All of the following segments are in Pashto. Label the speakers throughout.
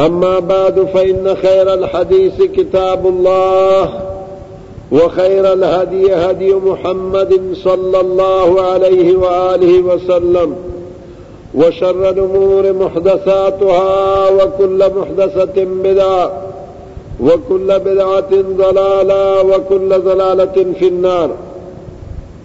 Speaker 1: أما بعد فإن خير الحديث كتاب الله وخير الهدي هدي محمد صلى الله عليه وآله وسلم وشر الأمور محدثاتها وكل محدثة بدعة وكل بدعة ضلالة وكل ضلالة في النار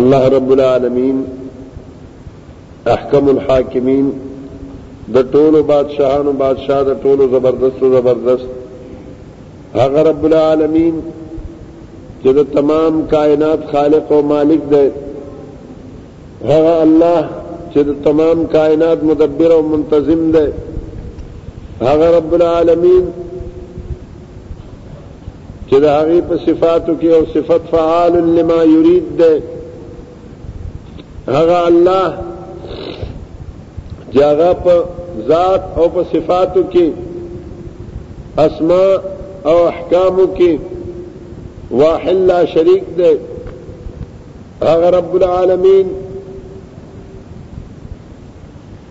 Speaker 1: الله رب العالمین احکم الحاکمین د ټولو بادشاهانو بادشاہ د ټولو زبردست زبردست هغه رب العالمین چې د تمام کائنات خالق او مالک دی هغه الله چې د تمام کائنات مدبر او منتظم دی هغه رب العالمین چې د هغې په صفاتو کې او صفت فعال لما يريد ده هغه الله چې هغه په ذات او په صفاتو کې اسماء او احکامو کې واحد لا شریک ده هغه رب العالمین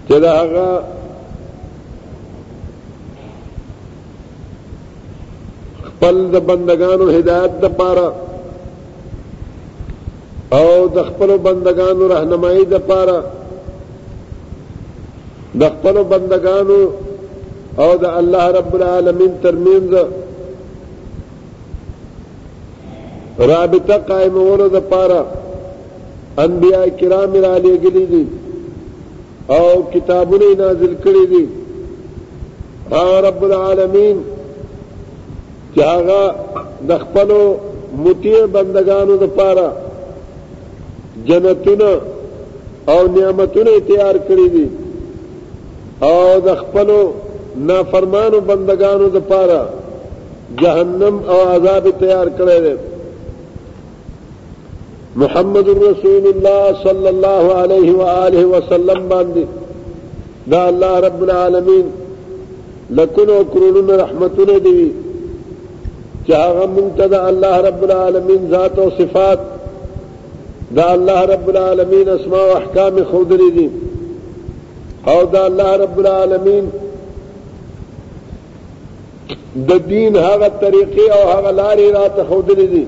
Speaker 1: چې دا هغه خپل د بندگانو هدایت د پاره او د خپل بندگانو راهنمایي د پاره د خپل بندگانو او د الله رب العالمین ترمنځ رابطه قائمولو د پاره انبیاء کرام را لېږلي دي او کتابونه نازل کړي دي هغه رب العالمین چې هغه د خپل مطیع بندگانو لپاره جنتونه او نعمتونه تیار کړی دي او د خپل نافرمانو بندگانو لپاره جهنم او عذاب تیار کړی دی محمد رسول الله صلی الله علیه و آله وسلم باندې دا الله رب العالمین لکونو کرونو رحمتونه دی چې هغه مونږ ته دا الله رب العالمین ذات او صفات دا الله رب العالمین اسماء او احکام خود لري او دا الله رب العالمین د دین هغه طریقې او هغه لارې راته ښودلې دي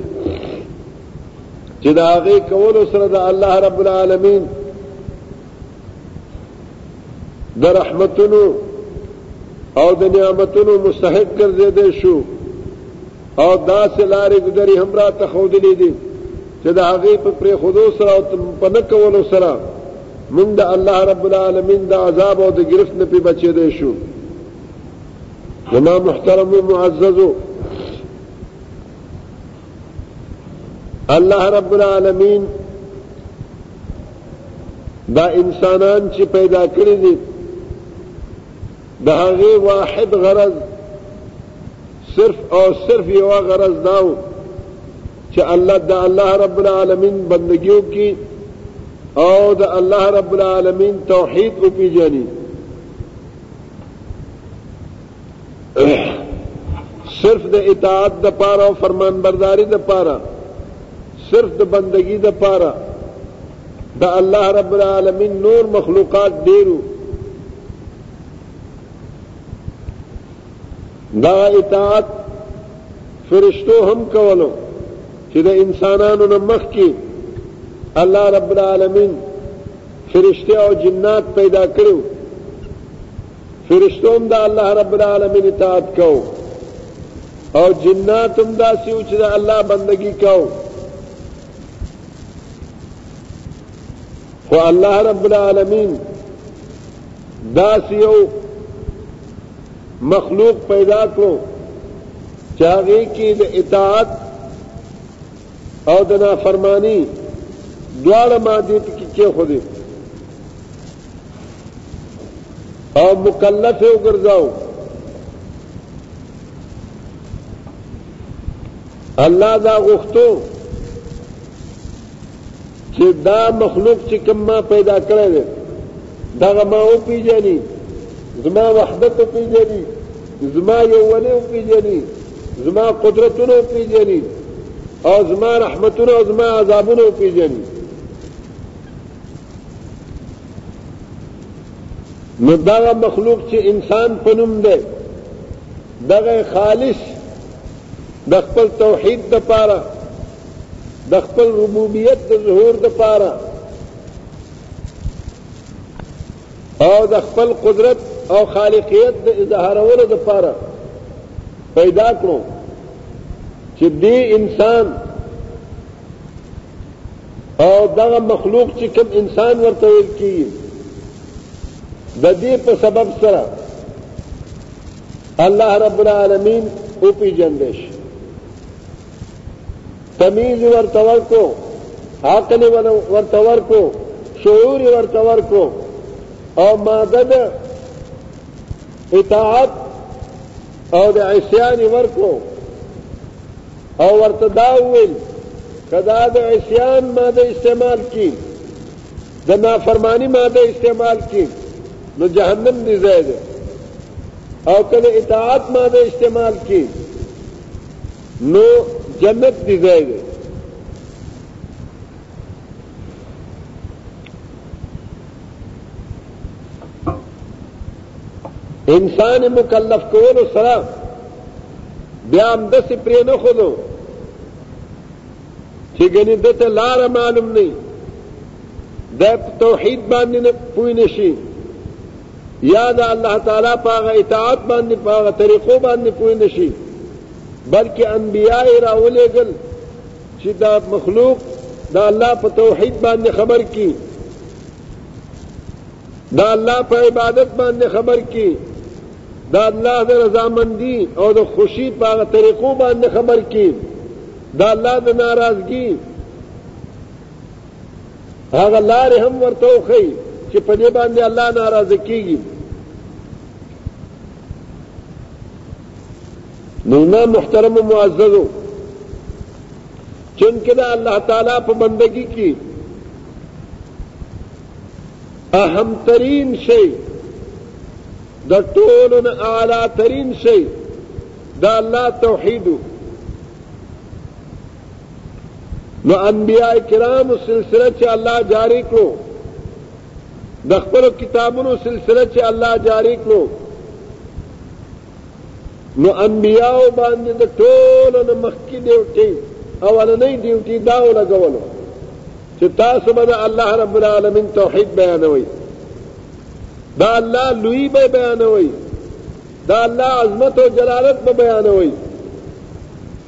Speaker 1: چې د هغې کولو سره د الله رب العالمین د رحمتونو او د نعمتونو مستحق ګرځېدی شو او داسې لارې ګذرې هم راته ښودلې دي چې د هغې په پرېښودو سره او په نه کولو سره مونږ د الله رب العالمین د عذاب او د ګرفت نه پې بچېدی شو زما محترم و معززو الله رب العالمین دا انسانان چې پیدا کړی دي د هغه واحد غرض صرف او صرف یو غرض داو چې الله د الله رب العالمین بندگیو کی او د الله رب العالمین توحید او پیژني صرف د اطاعت د پاره او فرمان برداری د پاره صرف د بندگی د پاره د الله رب العالمین نور مخلوقات ډیرو دا اطاعت فرشتو هم کولو چې د انسانانو نه مخکې الله رب العالمین فرشته او جنات پیدا کړو فرشتو هم د الله رب العالمین اطاعت کو او جنات هم داسې و چې د الله بندگی کو خو الله رب العالمین داسې یو مخلوق پیدا کړو چې هغې کې د اطاعت او د نافرماني دواړه مادې پکې کېښودې او مکلف یې وګرځاو الله دا غوښتو چې دا مخلوق چې کوم ما پیدا کړی دی دغه ما وپېژني زما وحدت وپېژني زما یووالی وپېژني زما قدرتونه وپېژني او زما رحمتونه او زما عذابونه وپېژني نو دغه مخلوق چې انسان په نوم دی دغه خالص د خپل توحید لپاره د خپل ربوبیت د ظهور لپاره او د خپل قدرت او خالقیت د اظهارولو لپاره پیدا کړو چې دې انسان او دغه مخلوق چې کوم انسان ورته ویل کیږي د دې په سبب سره الله رب العالمین او پیجندش تمیز یې ورته ورکړو، عقل یې ورته ورکړو، شعور یې ورته ورکړو او ماده د اطاعت او د عصیان یې ورکړو او ورته دا وویل که دا د عصیان ماده استعمال کړي د نافرماني ماده استعمال کړي نو جهنم دې ځای دی او که د اطاعت ماده استعمال کړي نو جنت دی ځای دی انسان مکلف کولو سره بیا هم داسې پرې نه ښودو چې ګنې ده ته لاره معلوم نه وي دی په توحید باندې نه پوه نه شي یا د الله تعالی په هغه اطاعت باندې په هغه طریقو باندې پوه نه شي بلکې انبیا یې راولېږل چې دا مخلوق د الله په توحید باندې خبر کی د الله په عبادت باندې خبر کی د الله د رضامندی او د خوشی په هغه طریقو باندې خبر کی د الله د ناراضګي هغه لارې هم ورته وښیي چې په دې باندې الله ناراضه کېږي. نو زما محترمو معززو چونکه د الله تعالی په بندګي کې اهم ترین شی د ټولو نه اعلی ترین شی د الله توحید نو انبیاء کرام سلسله چې الله جاری کړو د خپل کتابونو سلسله چې الله جاری کړو نو انبیاء باندې د ټولو نه مخکې ډیوټي اولنۍ ډیوټي دا ولګولو چې تاسو به د الله رب العالمین توحید بیانوي دا الله لوی به بیانوي دا الله عظمت او جلالت به بیانوي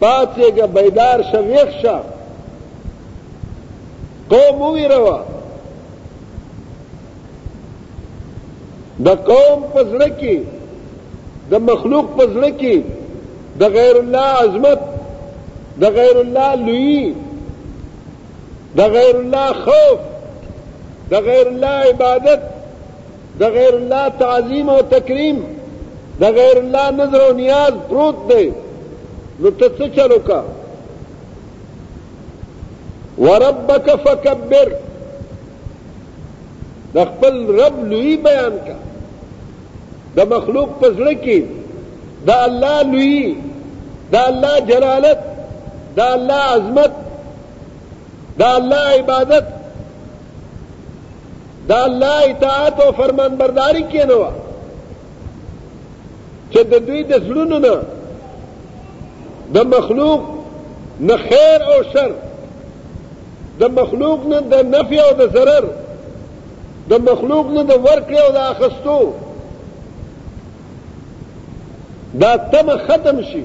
Speaker 1: پاڅېږه بیدار شه ویښ شه قوم وویروه د قوم په زړه کې د مخلوق په زړه کې د غیر الله عظمت د غیر الله لوی د غیر الله خوف د غیر الله عبادت د غیر الله تعظیم او تکریم د غیر الله نظر او نیاز پروت دی نو ته څه چل وکړه وربک فکبر د خپل رب لوی بیان کا د مخلوق په زړه کې د الله لوی د الله جلالت د الله عظمت د الله عبادت دا الله اطاعت او فرمان برداری کې نه و چې د دوی د زړونو نه د مخلوق نه خیر او شر د مخلوق نه د نفع او د ضرر د مخلوق نه د ورکړې او د اخستو دا تمه ختم شي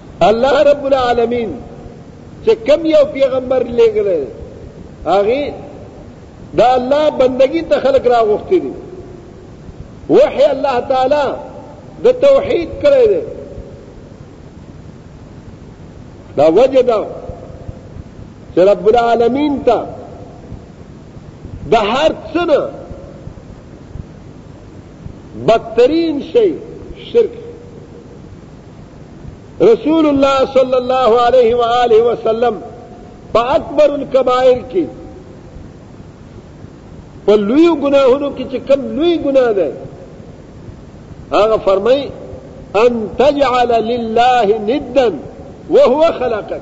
Speaker 1: الله رب العالمین چې کم یو پیغمبر لګره هغه دا الله بندگی ته خلق را غوښتي دي وحي الله تعالی د توحید کړی دی دا وجه دا چې رب العالمین ته د هر څه نه بدترین شی شرک رسول الله صلی الله علیه و آله وسلم په اکبر الکبائر کې په لوی ګناهونو کې چې کم لوی ګناه ده هغه فرمای ان تجعل لله ندا وهو خلقك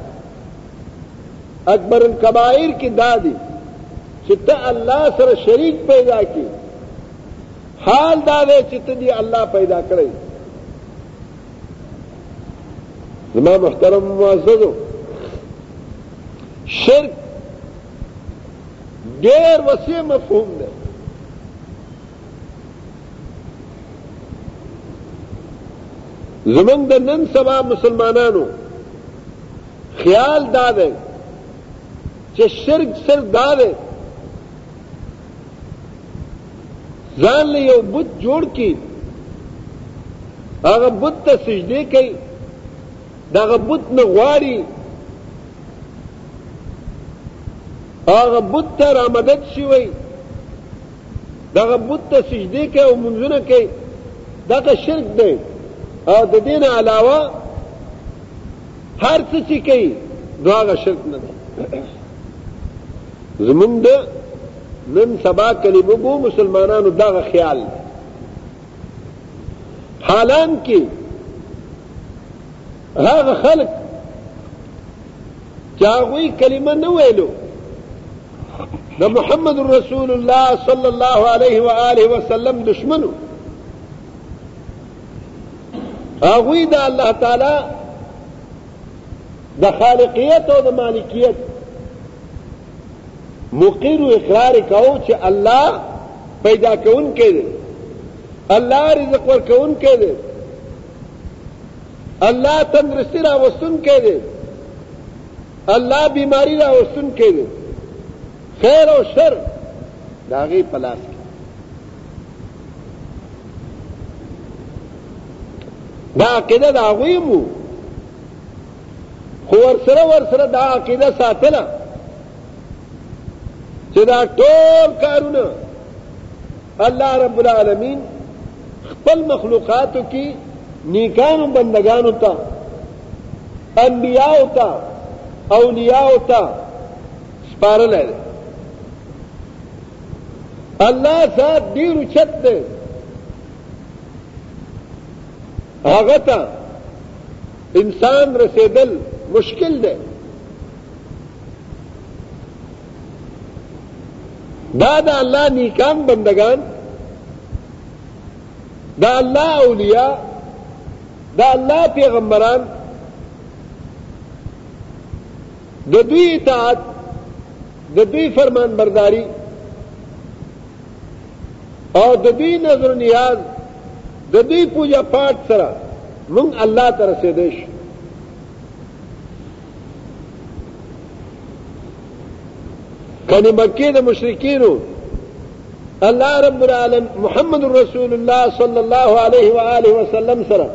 Speaker 1: اکبر الکبائر کې دادی چې ته الله سره شریک پیدا کی حال دا دی چې ته دی الله پیدا کړی زما محترم معززو شرک ډیر وسیع مفهوم دی زمونږ د نن سبا مسلمانانو خیال دا دی چې شرک صرف دا دی ځان له یو بت جوړ کی هغه بت ته سجده کوي دغه بت نه غواړي هغه بت ته را مدد شوی دغه بت ته سجده کوي او منځونه کوي دغه شرک دی او د دین علاوه هر څه چې کوي نو هغه شرک نه دی زموږ د نن سبا کلیمګو مسلمانانو دغه خیال دی حالانکه هغه خلک چې هغوی کلمه نه ویلو د محمد رسول الله صلی الله علیه و آله وسلم دشمنو هغوی د الله تعالی د خالقیت او د مالکیت مقر و اقرار کاو چې الله پیدا کون کې دی الله رزق ور کون کې دی الله تندرستی را وستون کې دی الله بیماری را وستون کې دی خیر او شر داغي پلاس دا عقیده د هغوی هم وو خو ورسره ورسره دا عقیده ساتله چې دا ټول کارونه الله رب العالمین خپل مخلوقاتو کې نیکانو بندگانو ته انبیاو ته اولیاو ته سپارلی دی الله ذات ډیر اوچت دی هغه ته انسان رسیدل مشکل دی دا د الله نیکان بندگان دا الله اولیاء دا الله پیغمبران د دوی اطاعت د دوی فرمانبرداري او د دوی نظر نیاز د دوی پوجا پاټ سره مونږ الله ته رسېدی شو کنې مکې د مشرکینو الله رب العالم محمد رسول الله صلی الله علیه و آله وسلم سره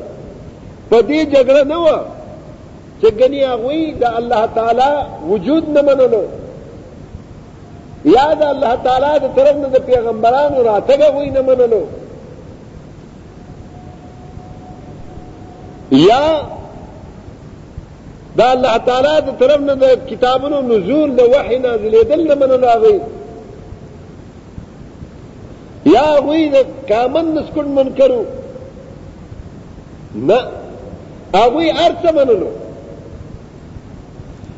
Speaker 1: په دې جګړه نه و چې ګني هغوی د الله تعالی وجود نه منلو یا د الله تعالی د طرف نه د پیغمبرانو راتګ هغوی نه منلو یا د الله تعالی د طرف نه د کتابونو نزول د وحی نازلېدل نه منلو هغوی يا هغوی د کامن د سکون منکر وو؟ نه، هغوی هر څه منلو.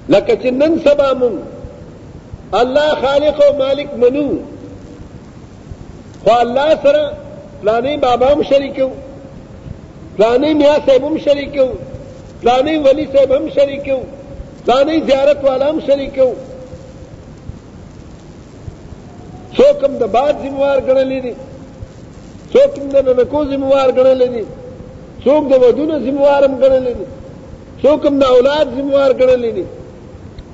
Speaker 1: لکه چې نن سبا مونږ الله خالق او مالک منو خو الله سره پلانې بابا هم شریک وو پلانې میا صاحب هم شریک وو پلانې ولی صاحب هم شریک وو پلانې زیارت والا هم شریک وو څوک هم د باد ذمه وار ګڼلی دي څوک هم د ننکو ذمه وار ګڼلی دي څوک د ودونو ذمه وار هم ګڼلی دي څوک هم د اولاد ذمه وار ګڼلی دي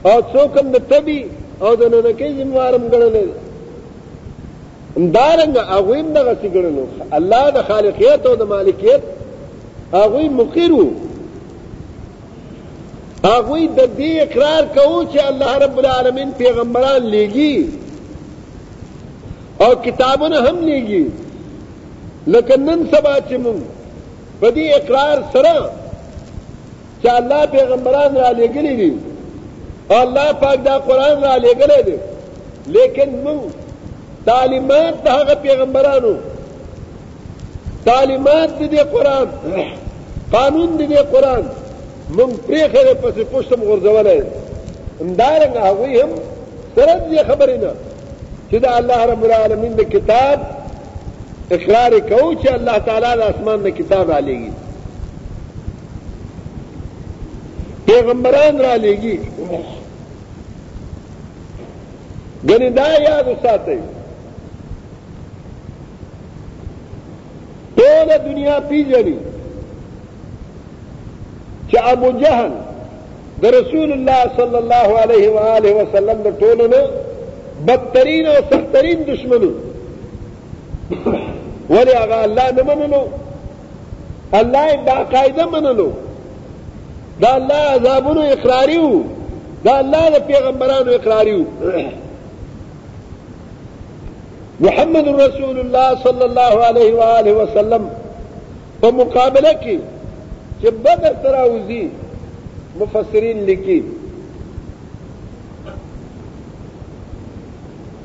Speaker 1: او څوک هم د تبي او د ننکې ذمه وار هم ګڼلی دي همدارنګه هغوی هم دغسې ګڼلو الله د خالقیت او د مالکیت هغوی مقر وو هغوی د دې اقرار کوو چې الله رب العالمین پیغمبران لیږي او کتابونه هم لیږي لکه نن سبا چې مونږ په دې اقرار سره چې الله پیغمبران را لېږلي دي او الله پاک دا قرآن را لېږلی دی لیکن مونږ تعلیمات د هغه پیغمبرانو تعلیمات دې دې قرآن قانون دې دې قرآن مونږ پرې خره پسې پښتم غورځولای اندارنګ هغوی هم سره دې خبرې نه چې دا الله رب العالمین د کتاب اقرار کو چې الله تعالی د اسمان د کتاب را لېږي پیغمبران را لېږي ګنې دا یاد وساتئ ټوله دنیا پیژني چې ابو جهل د رسول الله صلی الله علیه و آله وسلم د ټولو نه بدترین او سخترین دشمنو ولې هغه الله نه منلو الله یې باقاعده منلو دا الله عذابونو اقراري وو دا الله د پیغمبرانو اقراري وو محمد رسول الله صلی الله علیه و آله وسلم په مقابله کې چې بدر تراوزی مفسرین لیکي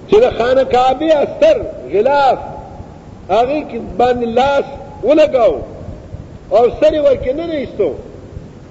Speaker 1: چې د خانه کعبه استر غلاف هغه کې باندې لاس ولګاو او سری ورکې نه ایستو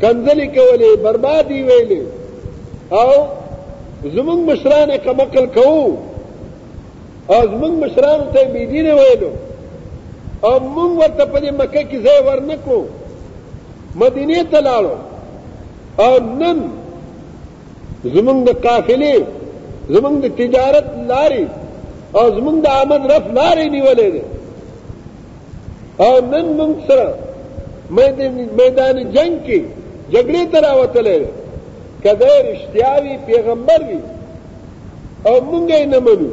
Speaker 1: کنځلې کولې، برباد یې ویلې او زموږ مشران یې قمقل کوو او زموږ مشرانو ته یې بېدینه ویلو او موږ ورته په دې مکه کې ځای ورنه کړو، مدینې ته لاړو او نن زمونږ د قافلې زمونږ د تجارت لارې او زمونږ د آمد رف لارې نیولې دی او نن مونږ سره میدان جنگ کې جګړې ته راوتلی دی که دی رښتیا وي پیغمبر وي او مونږ یې نه منو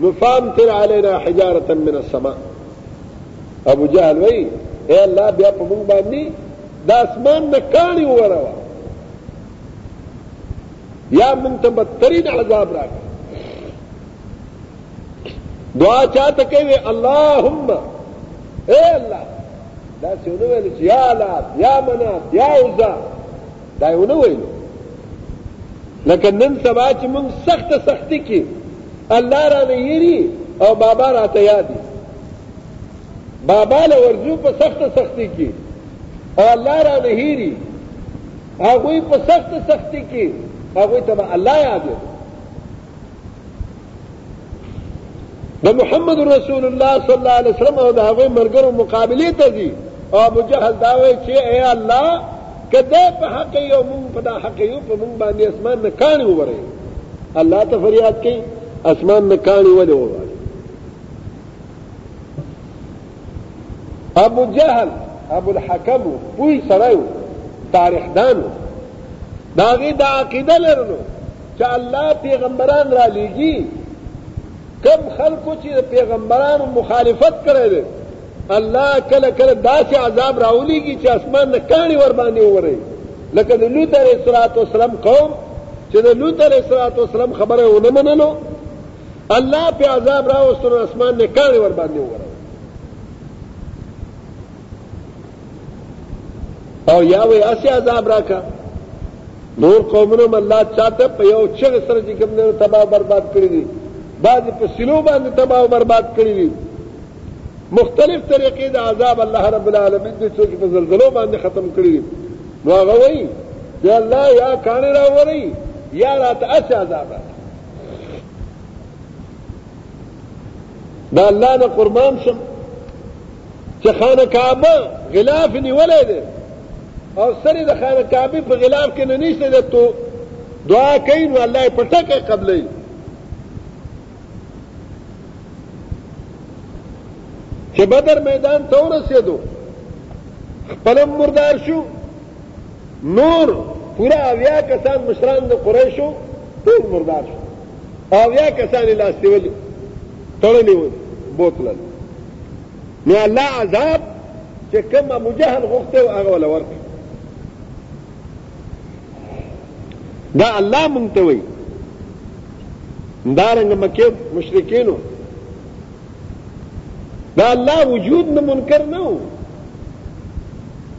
Speaker 1: نو فامطر علینا حجارة من السماء ابو جهل وایي ای الله بیا په مونږ باندې د اسمان نه کاڼي ووروه یا مونږ ته بدترین عذاب راکړه دعا چاته کوي اللهم اے الله دا څه نو ویل چې یا لات یا منات یا عزا دا یو نو ویل لکه نن سبا چې مونږ سخت سختی کې الله را نه یری او بابا را ته یادی بابا له ورځو په سخته سختي کې او الله را نه هېري هغوی په سخته سختي کې هغوی ته به الله یاد وي د محمد رسول الله صلی الله علیه وسلم او د هغوی ملګرو مقابلې ته ځي او ابو جهل دا وایي چې ای الله که دی په حق یو مونږ په دا حق یو په مونږ باندې اسمان نه کاڼي وورئ الله ته فریاد کوي اسمان نه کاڼي ولې وورئ ابو جهل ابو الحکم پوی سړی و تاریخ دان و د هغې دا عقیده لرلو چې الله پیغمبران را لیږي کم خلکو چې د پیغمبرانو مخالفت کړی دی الله کله کله داسې عذاب راولیږي چې اسمان نه کاڼي ور باندې ووري لکه د لوط علیه السلام قوم چې د لوط علیه السلام خبره ونه منلو الله پرې عذاب راوستو نو اسمان نه کاڼې ورباندې وغورځول او یا وې اسې عذاب راکا نور قومونو الله چاته په یو چغ سره چې کوم نه تباہ برباد کړی دي بعد په سلو باندې تباہ برباد کړی دي مختلف طریقې د عذاب الله رب العالمین دې څوک په زلزلو باندې ختم کړی دي نو هغه وایي چې الله یا کانه راوړي یا راته اسې عذاب راکا دا الله نه قربان شم چې خانه کعبه غلاف نیولې ده او سره د خانه کعبه په غلاف کې نه نشته ده تو دعا کوي نو الله په ټکه قبلې چې بدر میدان ته ورسېدو خپل مردار شو نور پوره اویا کسان مشران د قریشو ټول مردار شو اویا کسان یې لاس نیولي تړلي ول بوتلل نو الله عذاب چې کوم ابو جهل غوښته او هغه ولا ورک دا الله مونږ ته وایي دارنګ مکه مشرکینو دا الله وجود نه منکر نه وو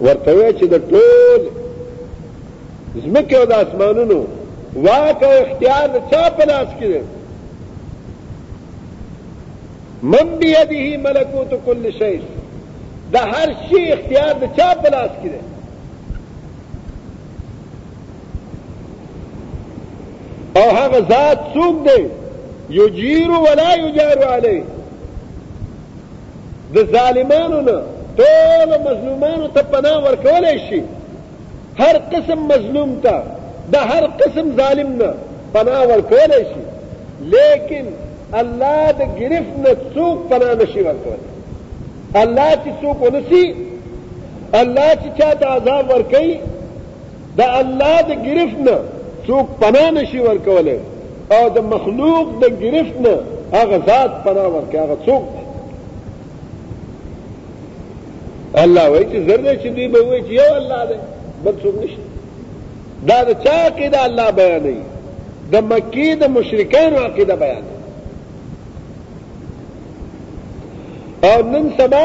Speaker 1: ورته وایي چې د ټول ځمکې او د اسمانونو واک او اختیار د چا په لاس کې دی من بیده ملکوت کل شی د هر شي اختیار د چا په لاس کې دی او هغه ذات څوک دی یجیر ولا یجار علیه د ظالمانو نه ټولو مظلومانو ته پناه ورکولی شي هر قسم مظلوم ته د هر قسم ظالم نه پناه ورکولی شي لیکن الله د گرفت نه څوک پناه نشي ورکولی الله چې څوک ونسي الله چې چاته عذاب ورکوي د الله د ګرفت نه څوک پناه نه شي ورکولی او د مخلوق د ګرفت نه هغه ذات پناه ورکوي هغه څوک دی الله وایي چې زر دی چې دوی به وایي چې یو الله دی بل څوک نشته دا د چا عقیده الله بیانوي د مکې د مشرکانو عقیده بیانوي او نن سبا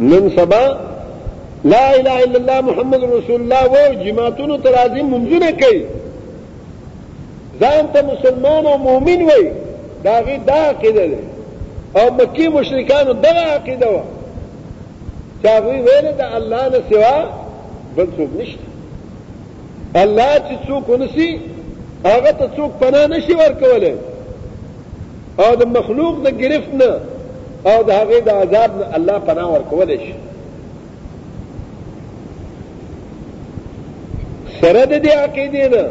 Speaker 1: نن سبا لا اله الا الله محمد رسول الله وایو جماعتونو ته راځي منځونه کوي ځان ته مسلمان او مؤمن وایي د هغې دا عقیده ده او مکې مشرکانو دغه عقیده وه چې هغوی ویل د الله نه سوا بل څوک نشته الله چې څوک ونسي هغه ته څوک پناه نشي ورکولی او د مخلوق د گرفت نه او د هغې د عذاب نه الله پناه ورکولی شي سره د دې عقیدې نه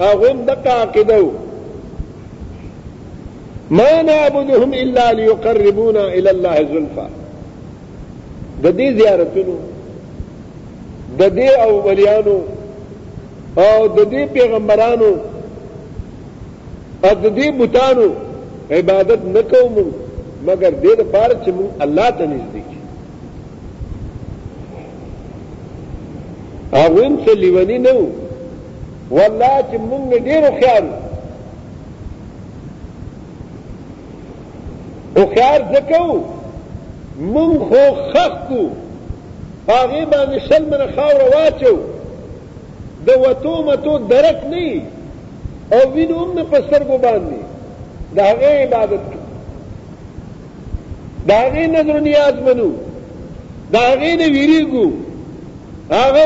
Speaker 1: هغوی هم دقه عقیده و ما نعبدهم الا ليقربونا الى الله زلفا د دې زیارتونو ددې اولیانو او ددې پیغمبرانو او ددې بتانو عبادت نه کوو موږ مګر دې لپاره چې موږ الله ته نږدې کړي هغوی هم څه لیوني نه وو والله چې موږ ډېر هوښیار وو هوښیار ځکه وو مونږ خو خښ کو په هغې باندې شل منه خاوره واچو د وتو متو درک نه یي او وینو هم مې په سترګو باندې د هغې عبادت کوي د هغې نظر نیاز منو د هغې نه ویریږو هغه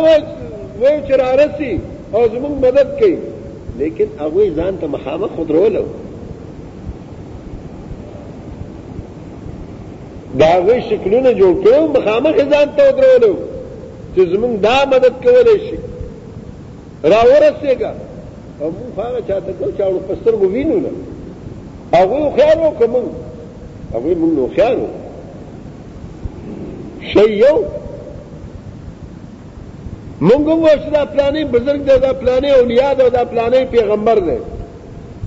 Speaker 1: وایو چې رارسي او زموږ مدد کوي لیکن هغوی ځان ته مخامخ ودرولو د هغوی شکلونه جوړ کړو مخامخ ځان ته ودرولو چې زموږ دا مدد کولی شي راورسېږه او موږ هغه چا ته کوو چې هغه په سترګو وینو نه هغوی هوښیار وو که موږ هغوی موږ نه هوښیار وو شی یو موږ هم وایو چې دا پلانې بزرګ دی دا پلانې اولیا ده دا پلانې پیغمبر دی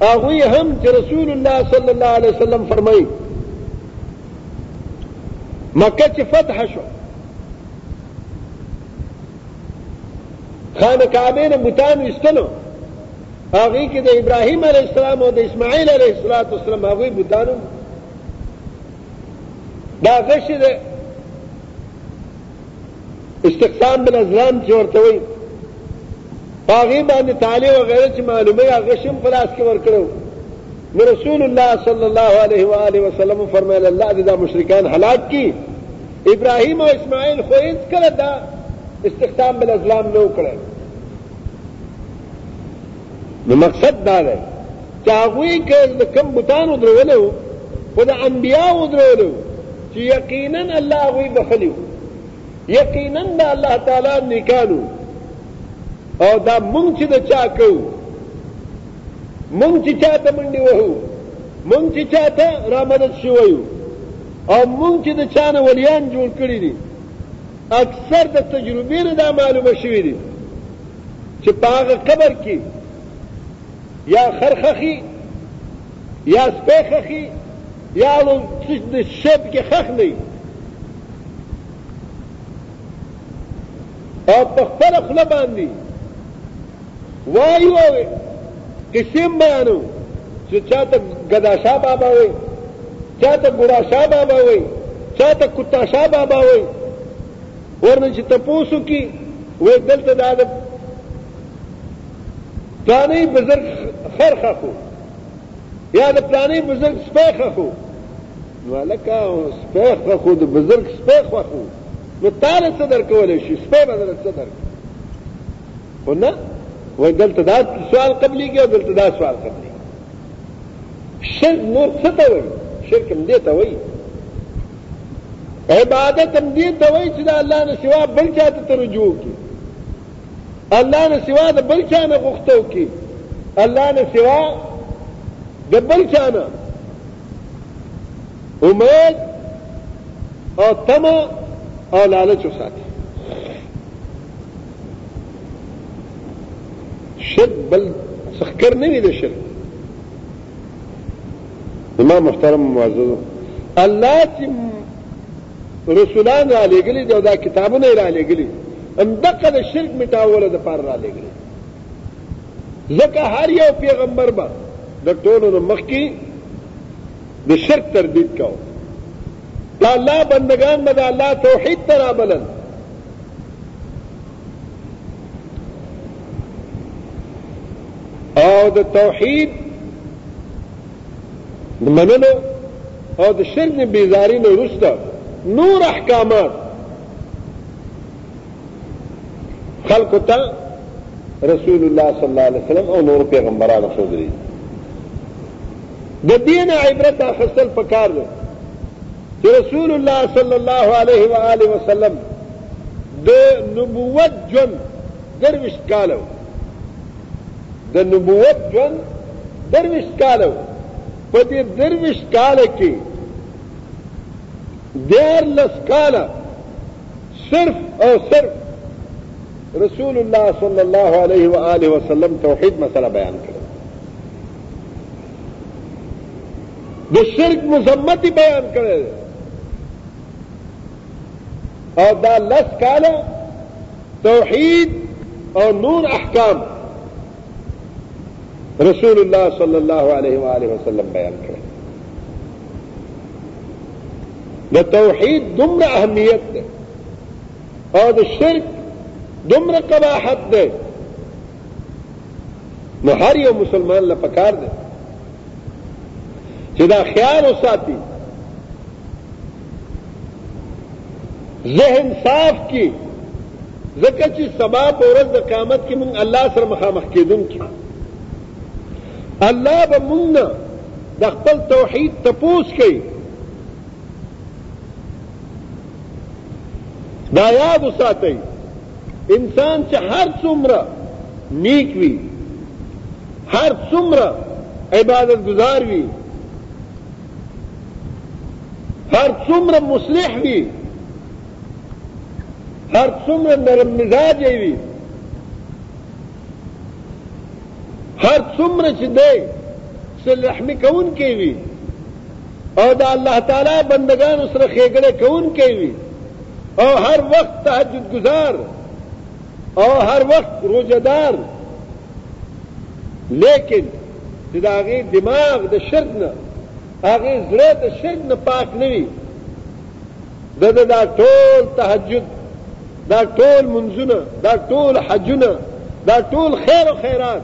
Speaker 1: هغوی هم چې رسول الله صلی الله علیه وسلم فرمایي مکه چې فتح شو خانه کعبې نه بوتان ویستلو هغوی کې د ابراهیم علیه السلام او د اسماعیل علیه السلام هغوی بوتانو دا غشې د استقسام بالازلام چې ورته وایي په هغې باندې طالع وغیره چې معلومه یې هغه شم په لاس کې ورکړو نو رسول الله صلی الله علیه و آله وسلم فرمایل الله دې دا مشرکان هلاک کړي ابراهیم او اسماعیل خو هیڅ کله دا استخدام بل ازلام نه وکړی نو مقصد دا دی چې هغوی که د کم بوتانو درولو خو د انبیاو درولو چې یقینا الله هغوی بخلي یقینا د الله تعالی نیکانو او دا مونږ چې د چا کوو مونږ چې چاته منډې وهو مونږ چې چاته رامدد شوی یو او موږ چې د چا نه ولیان جوړ کړي دي اکثر د تجربې نه دا معلومه شوي دي چې په هغه قبر کې یا خر خخي یا سپی خخي یا نو د شپ کې خخ نه او په خپله خوله باندې وایو او قصې هم بیانوو چې چا ته ګدا شاه بابا وایي، چا ته ګوړا شاه بابا وایي، چا ته کتا شاه بابا وایي، ورنه چې تپوس وکړي وایي دلته دا د پلاني بزرګ خر ښخ و یا د پلاني بزرګ سپی ښخ و نو هلکه سپی ښخ و د بزرګ سپی خوښ و نو تاله څه درکولی شي سپی به درله څه درکړي خو نه وای دلته دا سوال قبلېږي او دلته دا سوال قبلېږي شرک نور څه ته وایي شرک هم دې ته وایي عبادت هم دې ته وایي چې د الله نه سوا بل چا ته ته رجوع وکړي الله نه سوا د بل چا نه غوښته وکړي الله نه سوا د بل چا نه امید او تمه او لالچ وساتي شرک بل سخکر نه وي د شرک امام محترم معزز الله چې رسولان را لېږلي دي او دا کتابونه یې را لېږلي همدقه د شرک مټاوله دپاره را لېږلي ځکه هر یو پیغمبر به د ټولو نه مخکې د شرک تردید کاوه د الله بندګان به د الله توحید ته رابلل او د توحید د منلو او د شرک نه بیزاری نه وروسته نور احکامات خلکو ته رسول الله صلی الله علیه وسلم او نور پیغمبرانو ښودلي د دې نه عبرت اخیستل پکار دی چې رسول الله صلی الله علیه و آله وسلم د نبوت ژوند درویشت کاله د نبوت ژوند درویشت کاله په دې درویشت کاله کې دیارلس کاله صرف او صرف رسول الله صلی الله علیه و آله وسلم توحید مسله بیان کړه د شرک مذمت بیان کړه او دا لس کاله توحید او نور احکام رسول الله صلی الله علیه و آله وسلم بیان کړه د توحید دومره اهمیت ده او د شرک دومره قباحت دی نو هر یو مسلمان له پکار دی چې دا خیال وساتي ذهن صاف کی ځکه چې سبا په ورځ د قیامت کې مونږ الله سره مخامخ کېدون کې الله به مونږ د خپل توحید تپوس کوي دا یاد وساتئ، انسان چې هر څومره نیک وي، هر څومره عبادت گزار وي، هر څومره مصلح وي، هر څومره نرم مزاج وي، هر څومره چې دی صلح مې کوونکی وي او د الله تعالی بندګانو سره ښېګړه کوونکی وي او هر وخت تهجد ګزار او هر وخت روزه دار لیکن چې د هغې دماغ د شرک نه هغې زړه د شرک نه پاک نه وي د ده دا ټول تهجد دا ټول منځونه دا ټول حجونه دا ټول خیر و خیرات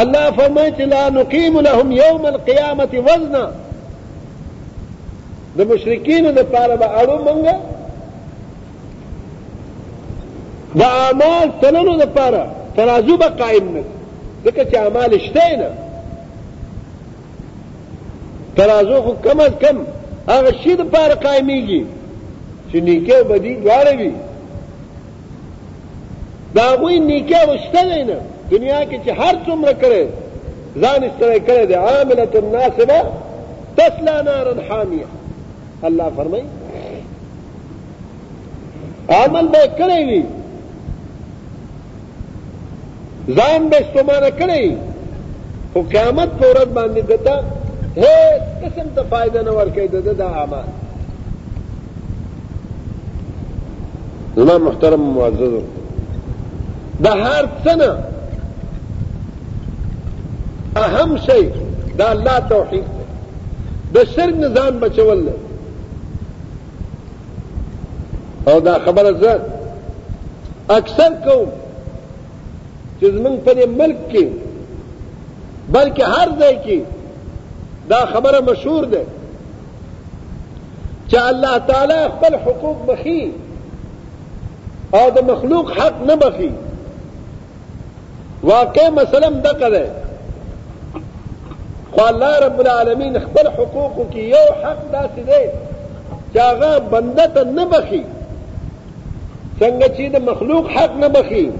Speaker 1: الله فرمایي چې لا نقیم لهم یوم القیامة وزنا د مشرکینو دپاره به اړو مونږه د اعمال تللو دپاره ترازو به قایم نه ځکه چې اعمال شته نه ترازو خو کم از کم هغه شي دپاره قایمیږي چې نیکه او بدي دواړه وي د هغوی نیکه او شته دی نه دنیا کې چې هر څومره کړی ځان ستړی کړی دی عاملة ناصبه تسلا نارا حامیه الله فرمایي عمل به کړی وي ځان به ستومانه کړی یی خو قیامت په ورځ باندی ده ته هیڅ قسم ته فایده نه ورکوی د ده دا اعمال. زما محترم معززو د هر څه نه اهم شی د الله توحید دی د شرک نه ځان بچول دی او دا خبره زه اکثر کوم چې زمونږ په دې ملک کې بلکې هر ځای کې دا خبره مشهور ده چې الله تعالی خپل حقوق بخي او د مخلوق حق نه بخي واقع مسله هم دغه ده خو الله رب العالمین خپل حقوقو کې یو حق داسې دی چې هغه بنده ته نه بخي څنګه چې د مخلوق حق نه بخي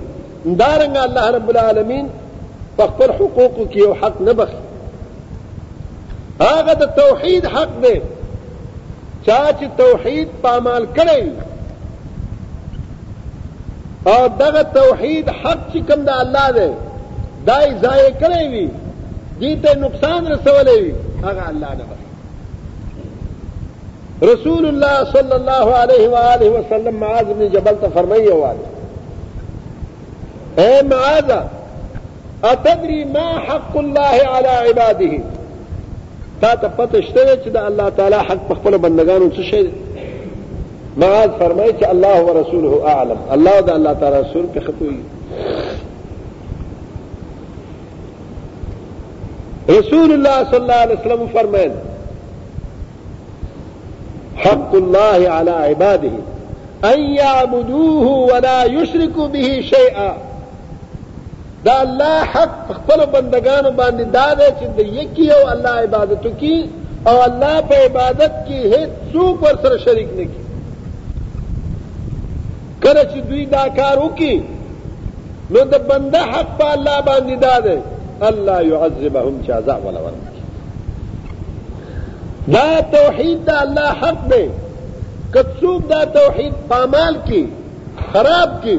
Speaker 1: دارنګه الله رب العالمین په خپل حقوقو کې یو حق نه بخي هغه د توحید حق دی چا چې توحید پامال کړی وي او دغه توحید حق چې کوم د الله دی دا یې ضایع کړی وي دې ته نقصان رسولی وي هغه الله نه بخښي رسول الله صلی الله علیه و آله وسلم معاذ بن جبل ته فرمایي واله اے معاذ اتدری ما حق الله علی عباده تا ته پته شته ده چې د الله تعالی حق په خپل بندگانو څه شی دی معاذ فرمایي چې الله ورسوله اعلم الله د الله تعالی رسول په خپوي رسول الله صلی الله علیه وسلم فرمایل حق الله على عباده ان يعبدوه ولا يشركوا به شيئا د الله حق په خپل بندگانو باندې دا دی چې د یکی او الله عبادت وکړي او الله په عبادت کې هیڅ څوک ورسره شریک نه کړي کله چې دوی دا کار وکړي نو د بنده حق په الله باندې دا دی الله يعذبهم چې عذاب ولا ورکړي دا توحید د الله حق دی که څوک دا توحید پامال کړي خراب کړي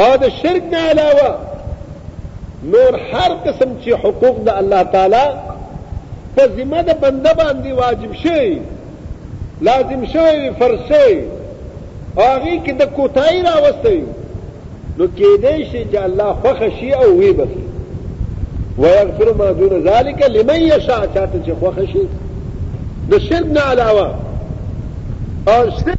Speaker 1: او د شرک نه علاوه نور هر قسم چې حقوق د الله تعالی په ذمه د بنده باندې واجب شوی لازم شوی وي فرض شوی او هغې کې د کوتاهي راوستی وي نو کېدای شي چې الله خوښه شي او ویې بخي ویغفر ما دون ذلک لمن یشاء چاته چې خوښه شي د شرک نه علاوه او شرک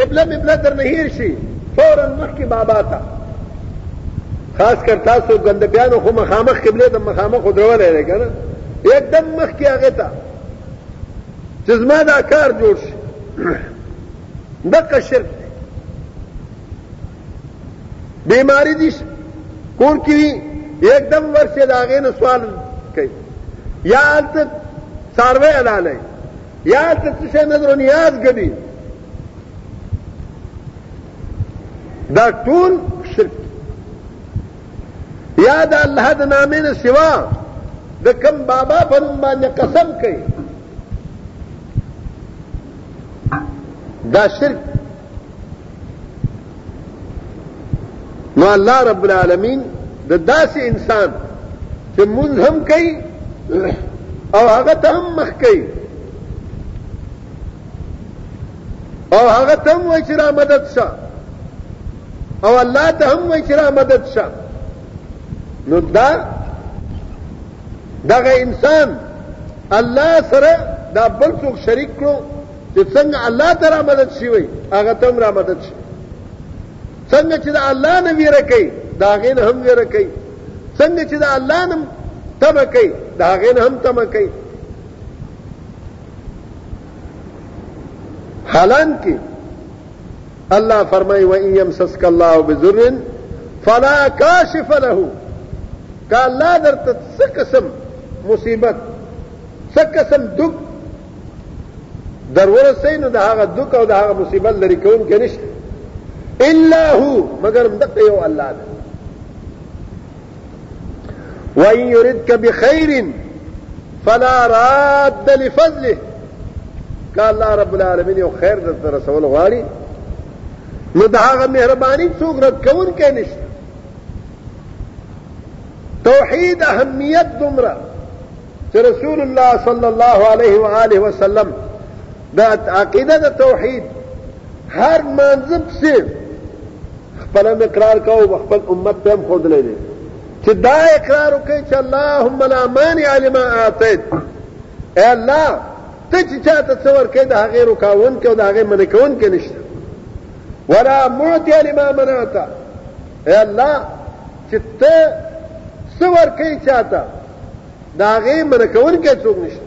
Speaker 1: قبله مبله در نه هیر شي فورا مخکې بابا ته خاص کر تاسو ګندبیانو خو مخامخ قبله د مخامخ درولې ده کنه یکدم مخکې هغه ته چې زما دا کار جوړ شي دغه شرک دی بیماری دي کور کې وي یکدم ورشه د هغې نه سوال کوي یا هلته څاروی حلالوي یا هلته څه شی نظر و نیاز ګڼي دا ټول شرک یا د الله د نامې نه سوا د کوم بابا په نوم باندې قسم کوي دا شرک نو الله رب العالمین د داسې انسان چې مونږ هم کوي او هغه ته هم مخ کوي او هغه ته هم وای چې را مدد شه او الله ته هم وای چې را مدد شه نو دا دغه انسان الله سره دا بل څوک شریک کړو چې څنګه الله ته را مدد شي وي هغه ته هم را مدد شي څنګه چې د الله نه ویره کوي د هغې نه هم ویره کوي څنګه چې د الله نه تمه کوي د هغې نه هم تمه کوي حالانکه الله فرمای و ان یمسسک الله بذر فلا کاشف له که الله درته څه قسم مصیبت څه قسم دک درورسې نو د هغه دک او د هغه مصیبت لري کون کې نشته الا هو مگر دغه یو الله دی وان يردك بخير فلا راد لفضله که الله رب العالمین یو خیر درته رسول غواړي نو د هغه مهرباني څوک رد کوونکی نشته توحید اهمیت دومره چې رسول الله صلی الله علیه و آله وسلم د عقیده د توحید هر مانځه پسې خپل اقرار کاو خپل امت ته هم خودلې دي چې دا اقرار وکړي چې اللهم لا مانع لما اعطيت اے الله ته چې چاته څور کې د هغه رکاون کې او د هغه منې کون کې نشته ولا معطي لما منعت اے الله چې ته څور کې چاته د هغه منې کون کې څوک نشته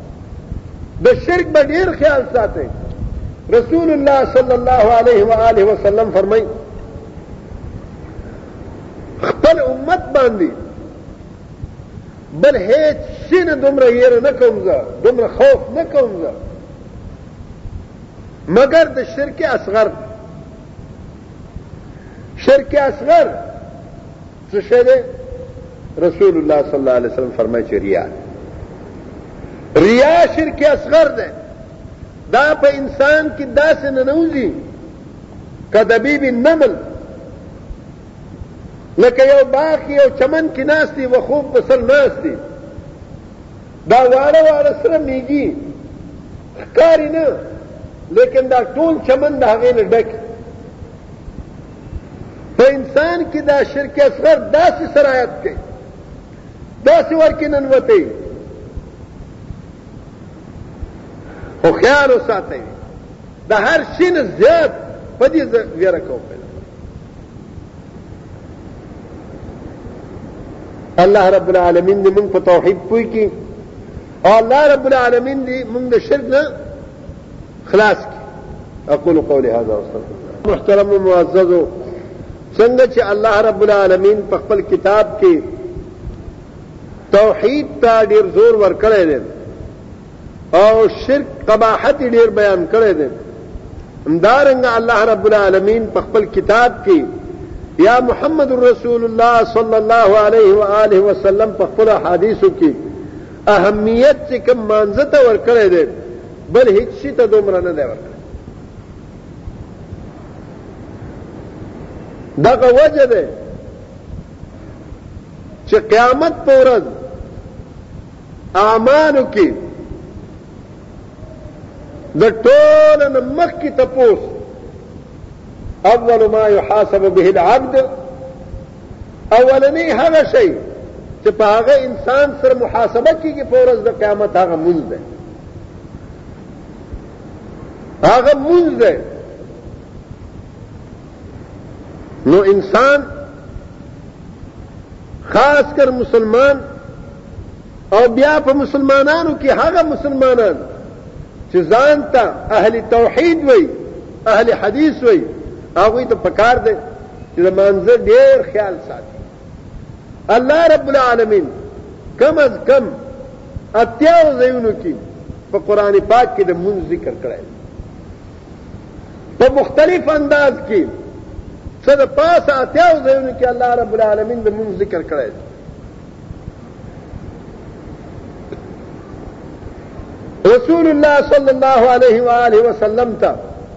Speaker 1: د شرک به ډیر خیال ساتي رسول الله صلی الله علیه و آله وسلم فرمایي خپل امت باندې بل هیڅ شي نه دومره یېره نه کوم زه دومره خوف نه کوم زه مګر د شرک اصغر شرک اصغر څه شی دی؟ رسول الله صلی الله علیه وسلم فرمایي چې ریا ده. ریا شرک اصغر دی. دا په انسان کې داسې ننوځي که د بي بي نمل لکه یو باغ کې یو چمن کې ناست دی و خوب په سر ناست دی دا واړه واړه سره میږي ښکاري نه لیکن دا ټول چمن د هغې نه ډک په انسان کې دا شرک اصغر داسې سرایت کوي داسې ورکې ننوتی خو خیال وساتئ د هر شي نه زیات په دې ویره کوم الله رب العالمین دې موږ په توحید پوي کی او الله رب العالمین دې موږ د شرک نه خلاص کی اقول قولی هذا واستغفر الله محترم معزز څنګه چې الله رب العالمین په خپل کتاب کې توحید ته ډیر زور ورکړی دی او شرک قباحت ډیر بیان کړی دی همدارنګ الله رب العالمین په خپل کتاب کې یا محمد رسول الله صلی الله علیه و آله وسلم په خپل حدیثو کې اهميت چې کوم مانځه ته ورکړی دی بل هیڅ شي ته دومره نه دی ورکړی دغه وجه ده چې قیامت په ورځ اعمالو کې د ټول نه مخکې تپوس اول ما يحاسب به العبد اولنی هغه شی چې په هغه انسان سره محاسبه کیږي په ورځ د قیامت هغه مونږ دی هغه مونږ دی نو انسان خاص کر مسلمان او بیا په مسلمانانو کې هغه مسلمانان چې ځان ته اهل توحید وي اهل حدیث وي هغه ته پکار دی لمانځه ډیر خیال ساتي الله رب العالمین کم از کم اتیاو ځایونو کې په قران پاک کې د مون ذکر کړی په مختلف انداز کې څه د پاسه اتیاو ځایونو کې الله رب العالمین د مون ذکر کړی رسول الله صلی الله علیه و آله وسلم ته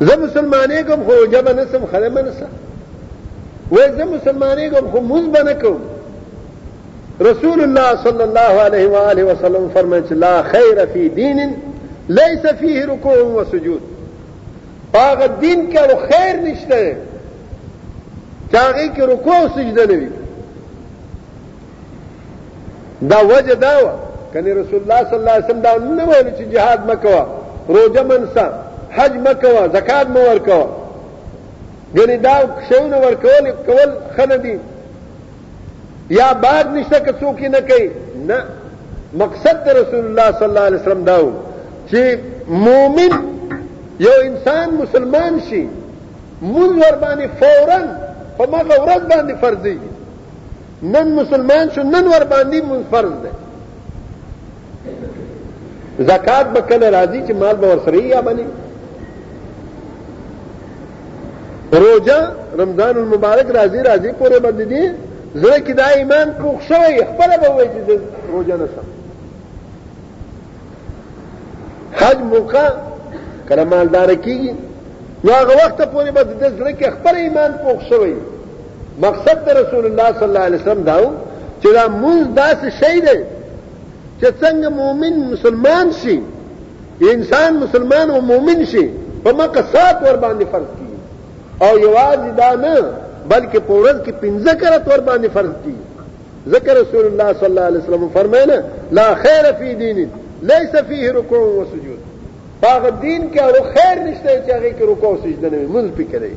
Speaker 1: زه مسلمانې کوم خو جب نه سم خله منسه وای زه مسلمانې کوم خو موږ بنه کوم رسول الله صلی الله علیه و آله وسلم فرمایي چې لا خیر فی دین ليس فيه رکوع و سجود هغه دین کې او خیر نشته چې هغه کې رکوع او سجده نه وي دا وجه دا وه کنې رسول الله صلی الله علیه وسلم دا نه ویل چې جهاد مکوه روزه منسه حج مکوه زکات مو ورکوه ګنې دا شیونه ورکول کول ښه نه دي یا باغ نشته که څوک یې نه کوي نه مقصد د رسول الله صلی الله علیه وسلم دا و چې مؤمن یو انسان مسلمان شي مونږ ور باندې فورا په مغه ورځ باندې فرض دی نن مسلمان شو نن ور باندې مونږ فرض ده زکات به کله راځي چې مال به ورسره یا باندې روزه رمضان المبارک راځي راځي پورې باندې دي زړه کې دا ایمان پوښ شوی خپل به وایي چې روزه نه سم حج موقع کله مالدار کیږي نو هغه وخت پورې به د زړه کې خپل ایمان پوښ شوی مقصد د رسول الله صلی الله علیه وسلم دا و چې دا مونږ داسې شی دی چې څنګه مؤمن مسلمان شي انسان مسلمان او مؤمن شي په مکه سات ور باندې فرض کیږي او یوازې دا نه بلکې په ورځ کې پنځه کرت ور باندې فرض کیږي ذکر رسول الله صلی الله علیه وسلم فرمایله لا خیر فی دین ليس فيه رکوع و سجود په هغه دین کې هغه خیر نشته چې هغه کې رکوع او سجده نه وي مونږ پې کړی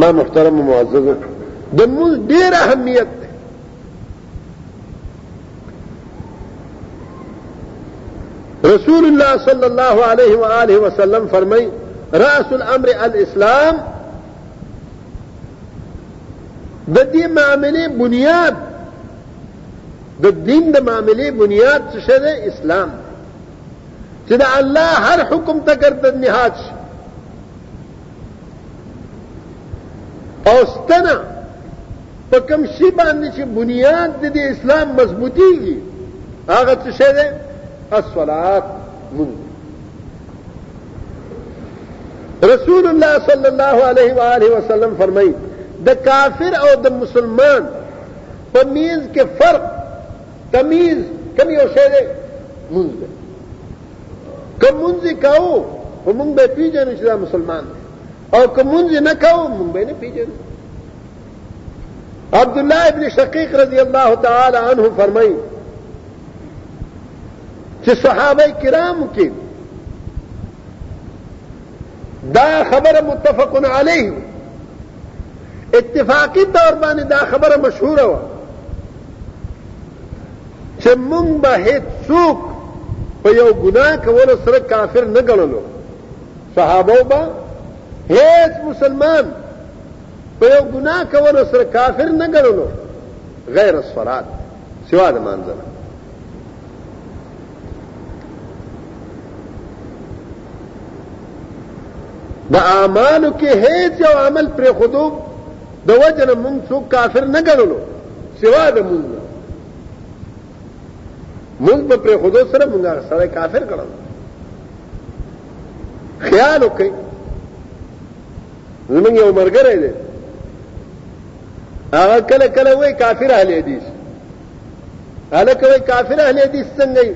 Speaker 1: ما محترم معزز د مونږ ډیر اهمیت دی رسول الله صلی الله علیه و آله وسلم فرمای راس الامر الاسلام د دې معاملې بنیاد د دین د معاملې بنیاد څه شی دی؟ اسلام دی چې د الله هر حکم ته ګردن نهاد شي او ستنه په کوم شي باندې چې بنیاد د دې اسلام مضبوطیږي هغه څه شی دی؟ الصلات مونږ رسول الله صلی الله علیه و آله وسلم فرمایي د کافر او د مسلمان په ميز کې فرق تمیز کم یو شی دی مونږ دی که مونږ کاو خو مونږ به پیژنو چې دا مسلمان دی او که مونږ نه کاو مونږ به نه پیژنو عبد الله ابن شقیق رضی الله تعالی عنہ فرمایي چې صحابه کرام کې دا خبره متفق علیه اتفاقي طور باندې دا خبره مشهوره وه چې مونږ به هیڅوک په یو ګناه کولو سره کافر نه ګڼلو صحابه به هیڅ مسلمان په یو ګناه کولو سره کافر نه ګڼلو غیر الصلات سوا د مانځنه د اعمالو کې هیڅ یو عمل پر خودو د وجه نه مونږ څوک کافر نه ګڼلو سوا د مونږ مونږ په پر خودو سره مونږ سره کافر ګڼل خیال وکړئ زمونږ یو مرګره دی هغه کله کله وای کافر اهل حدیث هلکه وای کافر اهل حدیث څنګه یې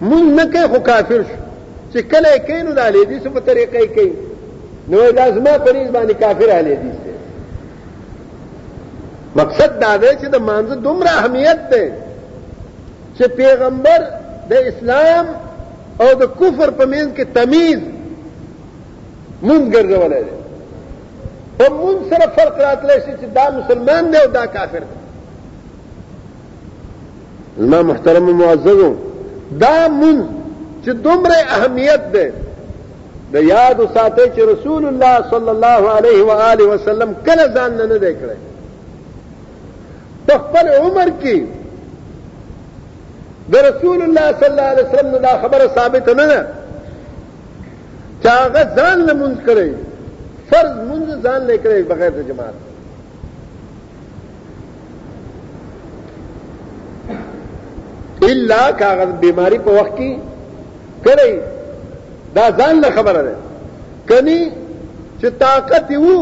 Speaker 1: مونږ نه کوي خو کافر شو چې کله یې کوي نو د اهل حدیثو په طریقه یې کوي نو دا زما په نیز باندې کافر اهل حدیث دی مقصد دا دی چې د مانځه دومره اهمیت دی چې پیغمبر د اسلام او د کفر په منځ کې تمیز مونږ ګرځولی دی په مونږ سره فرق راتلی شي چې دا مسلمان دی او دا کافر دی زما محترم معززو دا مونږ چې دومره اهمیت دی د یاد ساته چې رسول الله صلی الله علیه و آله وسلم کله ځان نه نه کړی په خپل عمر کې د رسول الله صلی الله علیه وسلم دا خبره ثابت نه ده چا هغه ځان له مونږ کړی فرض مونږ ځان له کړی بغیر د جماعت الا کاغذ بیماری په وخت کې کړی دا ځان له خبره ده کني چې طاقت وو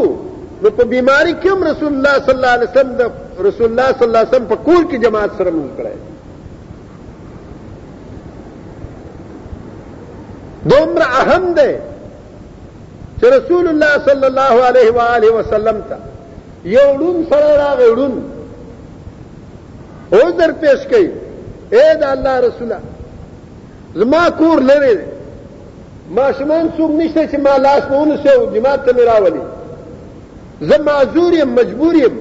Speaker 1: نو په بیماری کې هم رسول الله صلی الله علیه وسلم د رسول الله صلی الله علیه وسلم په کور کې جماعت سره مونږ کړی دومره اهم دی چې رسول الله صلی الله علیه و آله وسلم ته یو ړون سره راغی ړون عذر پیش کړي اے دا الله رسوله زما کور لري دی ماشومان څوک نشته چې ما لاس نه ونیسي او جماعت ته مې راولي زه معذور یم مجبور یم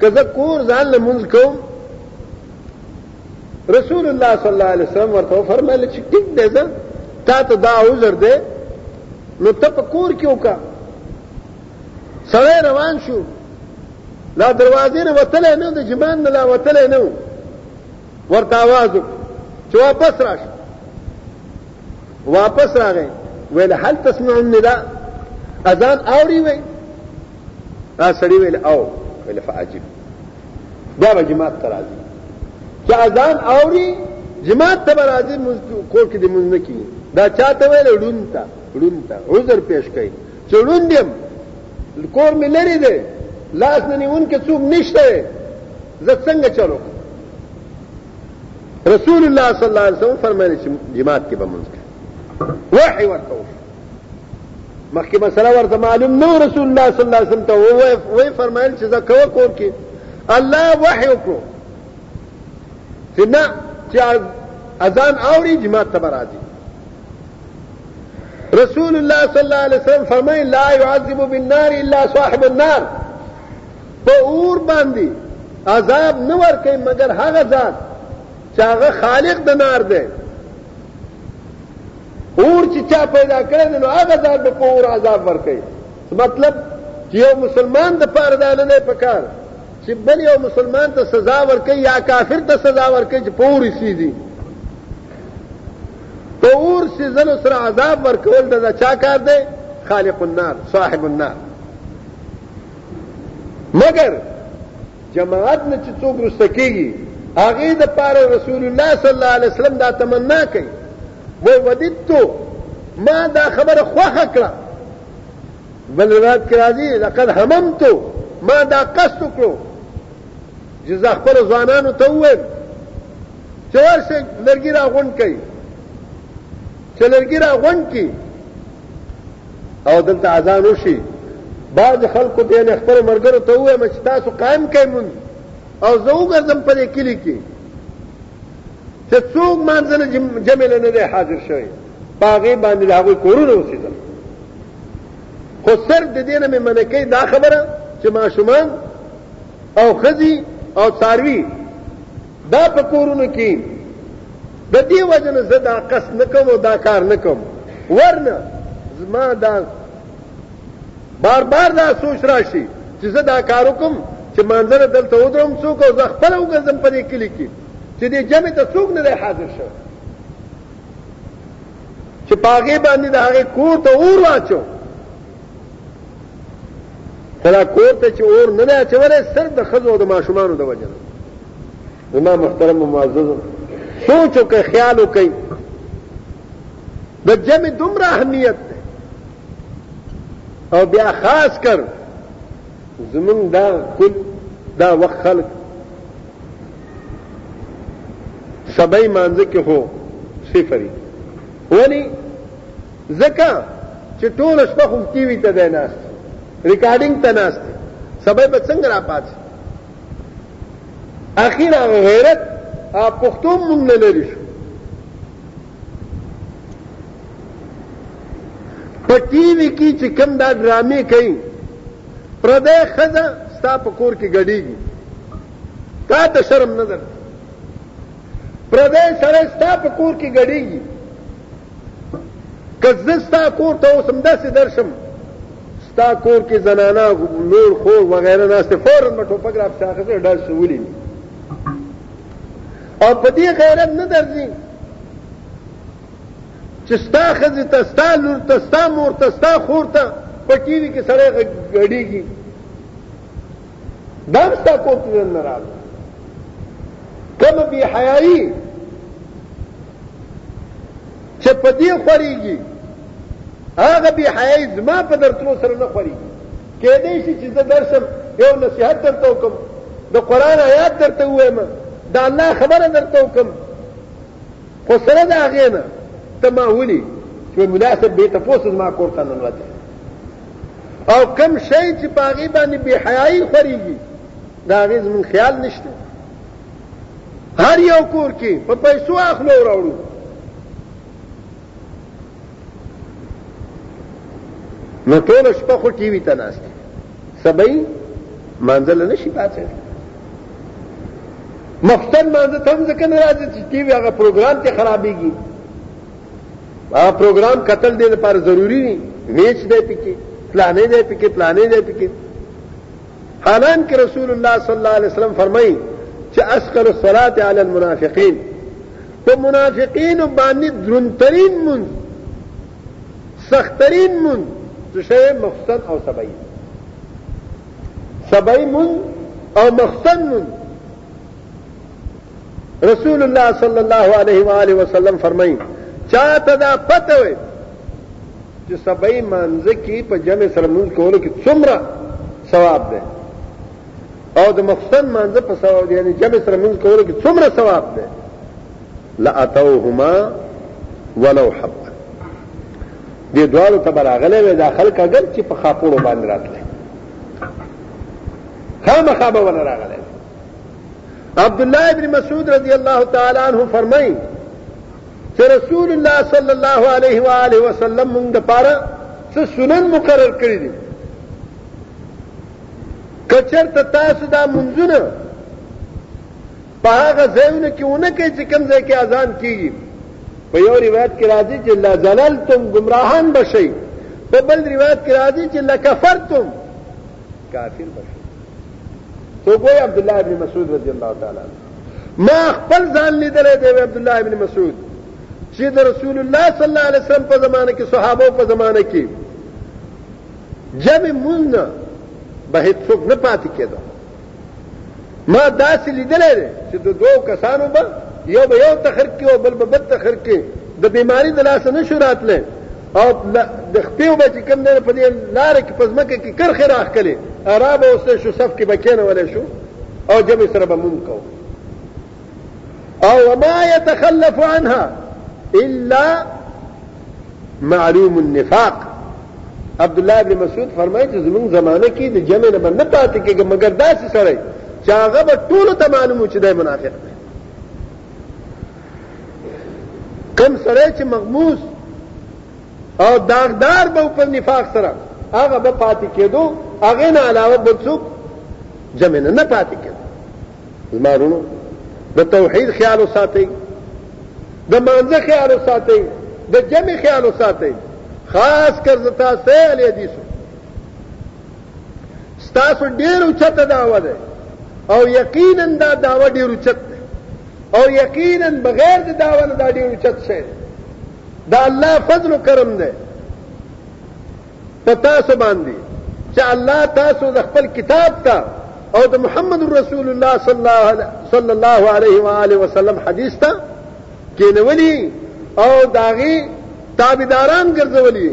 Speaker 1: که زه کور ځان لمونځ کوم رسول الله صلی الله علیه وسلم ورته وفرمایل چې ټیک دی زه تا ته دا عذر دی نو ته په کور کې وکړه سړی روان شو لا دروازې نه وتلی نه د جمان نه لا وتلی نه ورته آواز وکړ چې واپس راشه واپس راغی ویل هل تسمع النداء اذان اوري وی دا سړی ویل او ویل فعجب بیا به جماعت ته راځي چې اذان اوري جماعت ته به راځي کور کې د مونږ نه کېږي دا چا ته ویل ړوند ته ړوند ته عذر پیش کوي چې ړوند یم کور مې لرې دی لاس نه نیونکی څوک نشته دی زه څنګه چل وکړم رسول الله صلی الله علیه وسلم فرمایلی چې جماعت کې به مونږ کوي وحي ورته وشو مخکې مسله ورته معلوم نو رسول الله صلی الله علیه وسلم ته وې فرمایل چې زکه وکور کې الله وحی وکړو چې نه چې اذان اوري جماعت ته راځي رسول الله صلی الله علیه وسلم فرمای لا يعذب بالنار الا صاحب النار په اور باندې عذاب نه ورکي مګر هغه ذات چې هغه خالق د نار دی اور چې چا پیدا کړی دی نو هغه ځان به په اور عذاب ورکوي مطلب چې یو مسلمان د پاره دا نه دی پکار چې بل یو مسلمان ته سزا ورکوي یا کافر ته سزا ورکوي چې په اور یې سیځي په اور سیځلو سره عذاب ورکول د چا کار دی خالق النار صاحب النار مگر جماعت نه چې څوک رسته کېږي هغې د پاره رسول الله صلی الله علیه وسلم دا تمنا کوي وای وددتو ما دا خبره خوښه کړه بل روایت کې راځي لقد هممتو ما دا قصد وکړو چې زه خپل ځوانانو ته ووایم چې ورشئ لرګي راغونډ کړئ چې لرګي راغونډ کړي او دلته اذان وشي بعض خلکو ته نه خپل مرګرو ته وایم چې تاسو قائم کړئ مون او زه وګرځم په دې کلی کې چې څوک مانځنه جمع نه دی حاضر شوی باغې باندې د هغوی کورونه اوسېدل خو صرف د دې نه مې منع کوي دا خبره چې ماشومان او ښځې او څاروي دا په کورونو کې د دې وجه نه زه دا قصد نه کوم او دا کار نه کوم ورنه زما دا بار بار دا سوچ راشي چې زه دا کار وکم چې مانځل دلته ودرم څوک او زه خپل وګرځم په دې کلی کې چې دې جمع ته څوک نه حاضر شو چې پاغه باندې د هغه کور ته اور واچو خو دا کور ته چې اور نه دی اچولی صرف د ښځو او د ماشومانو د وجه نه زما محترم او معززو سوچ وکړئ خیال وکړئ د جمع دومره اهمیت دی او بیا خاص کر زمونږ دا کل دا وخت خلک سبای مانځه کې هو صفری ولی ځکه چې ټوله شپه خو ټي وي ته دی ناست وي، ریکارډینګ ته ناست دی، سبا به څنګه راپاڅي؟ اخیر هغه غیرت هغه پښتو هم موږ نه لرې شو. په ټي وي کې چې کوم دا ډرامې کوي، پردۍ ښځه ستا په کور کې ګډېږي، تا ته شرم نه درځي؟ پردی سړی ستا په کور کې ګډېږي، که زه ستا کور ته اوسم داسې درشم ستا کور کې زنانا نور خور وغیره ناشته فورا به ټوپک را پسې اخیستل ډار شي ولي او په دې غیرت نه درځي چې ستا ښځې ته ستا لور ته ستا مور ته ستا خور ته په ټي وي کې سړی غړېږي دا هم ستا کور ته دننه راغله کومه بې حیايي چې په دې خورېږي هغه بې حیايي زما په درتلو سره نه خورېږي کېدای شي چې زه درشم یو نصیحت درته وکړم د قرآن آیات درته ووایم د الله خبره درته وکړم خو سره د هغې نه ته ما ولي چې ملا صاحب بې تپوسه زما کور ته ننوتی او کوم شی چې په هغې باندې بې حیايي خورېږي د هغې زمونږ خیال نشته هر یو کور کې په پیسو اخلو او راوړو نو ټوله شپه خو ټي وي ته ناست سبای مانځل نه شي پاتې مفتن مانځه ته هم ځکه نه راځي چې ټي وي هغه پروګرام ته خرابېږي پروګرام قتل دې لپاره ضروری نه میچ دې پکې پلانې دې پکې پلانې دې پکې حالان کې رسول الله صلی الله علیه وسلم فرمایي چې اسقل الصلاه علی المنافقین په منافقین باندې درنترین من سخترین من څه شی مخصن او سبعی سبعی من او مخصن من رسول الله صلی الله علیه و آله وسلم فرمایي چاته دا پته وي چې سبای مانځ کې په جمع سره مونږ کول کې څومره ثواب ده او د مخصن مانځ په ثواب یعنی جمع سره مونږ کول کې څومره ثواب ده لا اتوهما ولو حبه دې دوالو ته براغله وې دا خلک اگر چې په خاپوړو باندې راتله خامخا به ونه راغله عبدالله ابن مسعود رضی الله تعالی عنہ فرمایي چې رسول الله صلی الله علیه و آله وسلم موږ د پاره څه سنن مقرر کړی دي کچرته تاسو دا منځونه په هغه ځایونو کې ونه کوي چې کوم ځای کې اذان کیږي په یو روایت کې راځي چې لا زللتم گمراهان بشئ په بل روایت کې راځي چې لکفرتم کافر بشو تو کوئی عبداللہ ابن مسعود رضی اللہ تعالی ما خپل ځان لیدلې دی عبداللہ ابن مسعود چې د رسول الله صلی الله علیه وسلم په زمانه کې صحابه په زمانه کې جمع مونږ به هیڅوک نه پاتې کېده ما داسې لیدلې دی چې د دوو کسانو به یو به یو تخر کې او بل به بد تخر کې د بیماری د لاسه نشو راتلې او د خپيو به چې کوم دی نو په دې لاره کې په ځمکه کې کرښې راښکلې را به اوسته شو صف کې به کېنولی شو او جمع سره به مونږ کوو او وما يتخلف عنها الا معلوم النفاق عبد الله ابن مسعود فرمایي چې زمونږ زمانه کې د جمع نه نه پاتې کېږي مګر داسې سړی چې هغه به ټولو ته معلوم و چې دی منافق دی کوم سړی چې مغموس او داغدار به په نفاق سره هغه به پاتې کېدو هغه نه علاوه بل څوک جمع نه نه پاتې کېدو زما ورونو د توحید خیال وساتئ د مانځه خیال وساتئ د جمع خیال وساتئ خاص کر زتا سه الیدیسو
Speaker 2: ستاسو ډیر اوچته دعوه ده او یقینا دا دعوه ډیر اوچت ده او یقینا بغیر د دعوه نه دا ډیر اوچت شی ده دا الله فضل و کرم ده په تاسو باندې چې الله تاسو د خپل کتاب ته او د محمد رسول الله صلی الله علیه و آله وسلم حدیث ته کېنولي او د هغه تابعداران ګرځولي،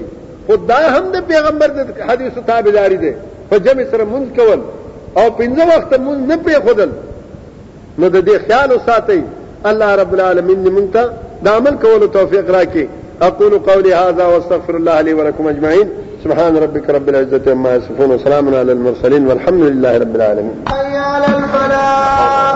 Speaker 2: خو دا هم د پیغمبر د حدیثو تابعداري ده، په جمع سره لمونځ کول او پنځه وخته لمونځ نه پرېښودل، نو د دې خیال وساتئ، الله رب العالمین دې موږ ته د عمل کولو توفیق راکړي، اقول قولی هذا واستغفر الله لي ولکم اجمعین، سبحان ربک رب العزة عما یصفون وسلام علی المرسلین والحمد لله رب العالمین.
Speaker 1: حي على الفلاح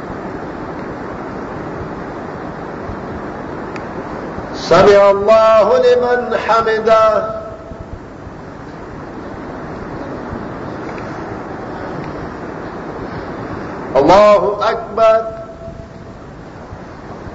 Speaker 1: الله
Speaker 2: لمن حمده الله أكبر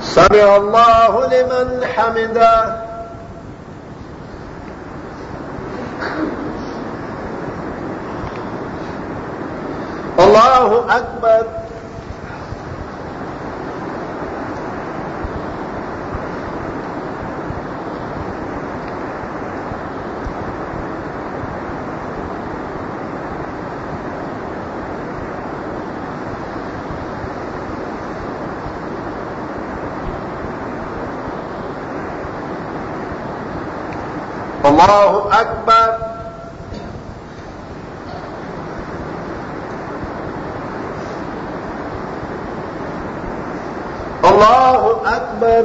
Speaker 1: سمع الله لمن حمده الله أكبر الله أكبر الله أكبر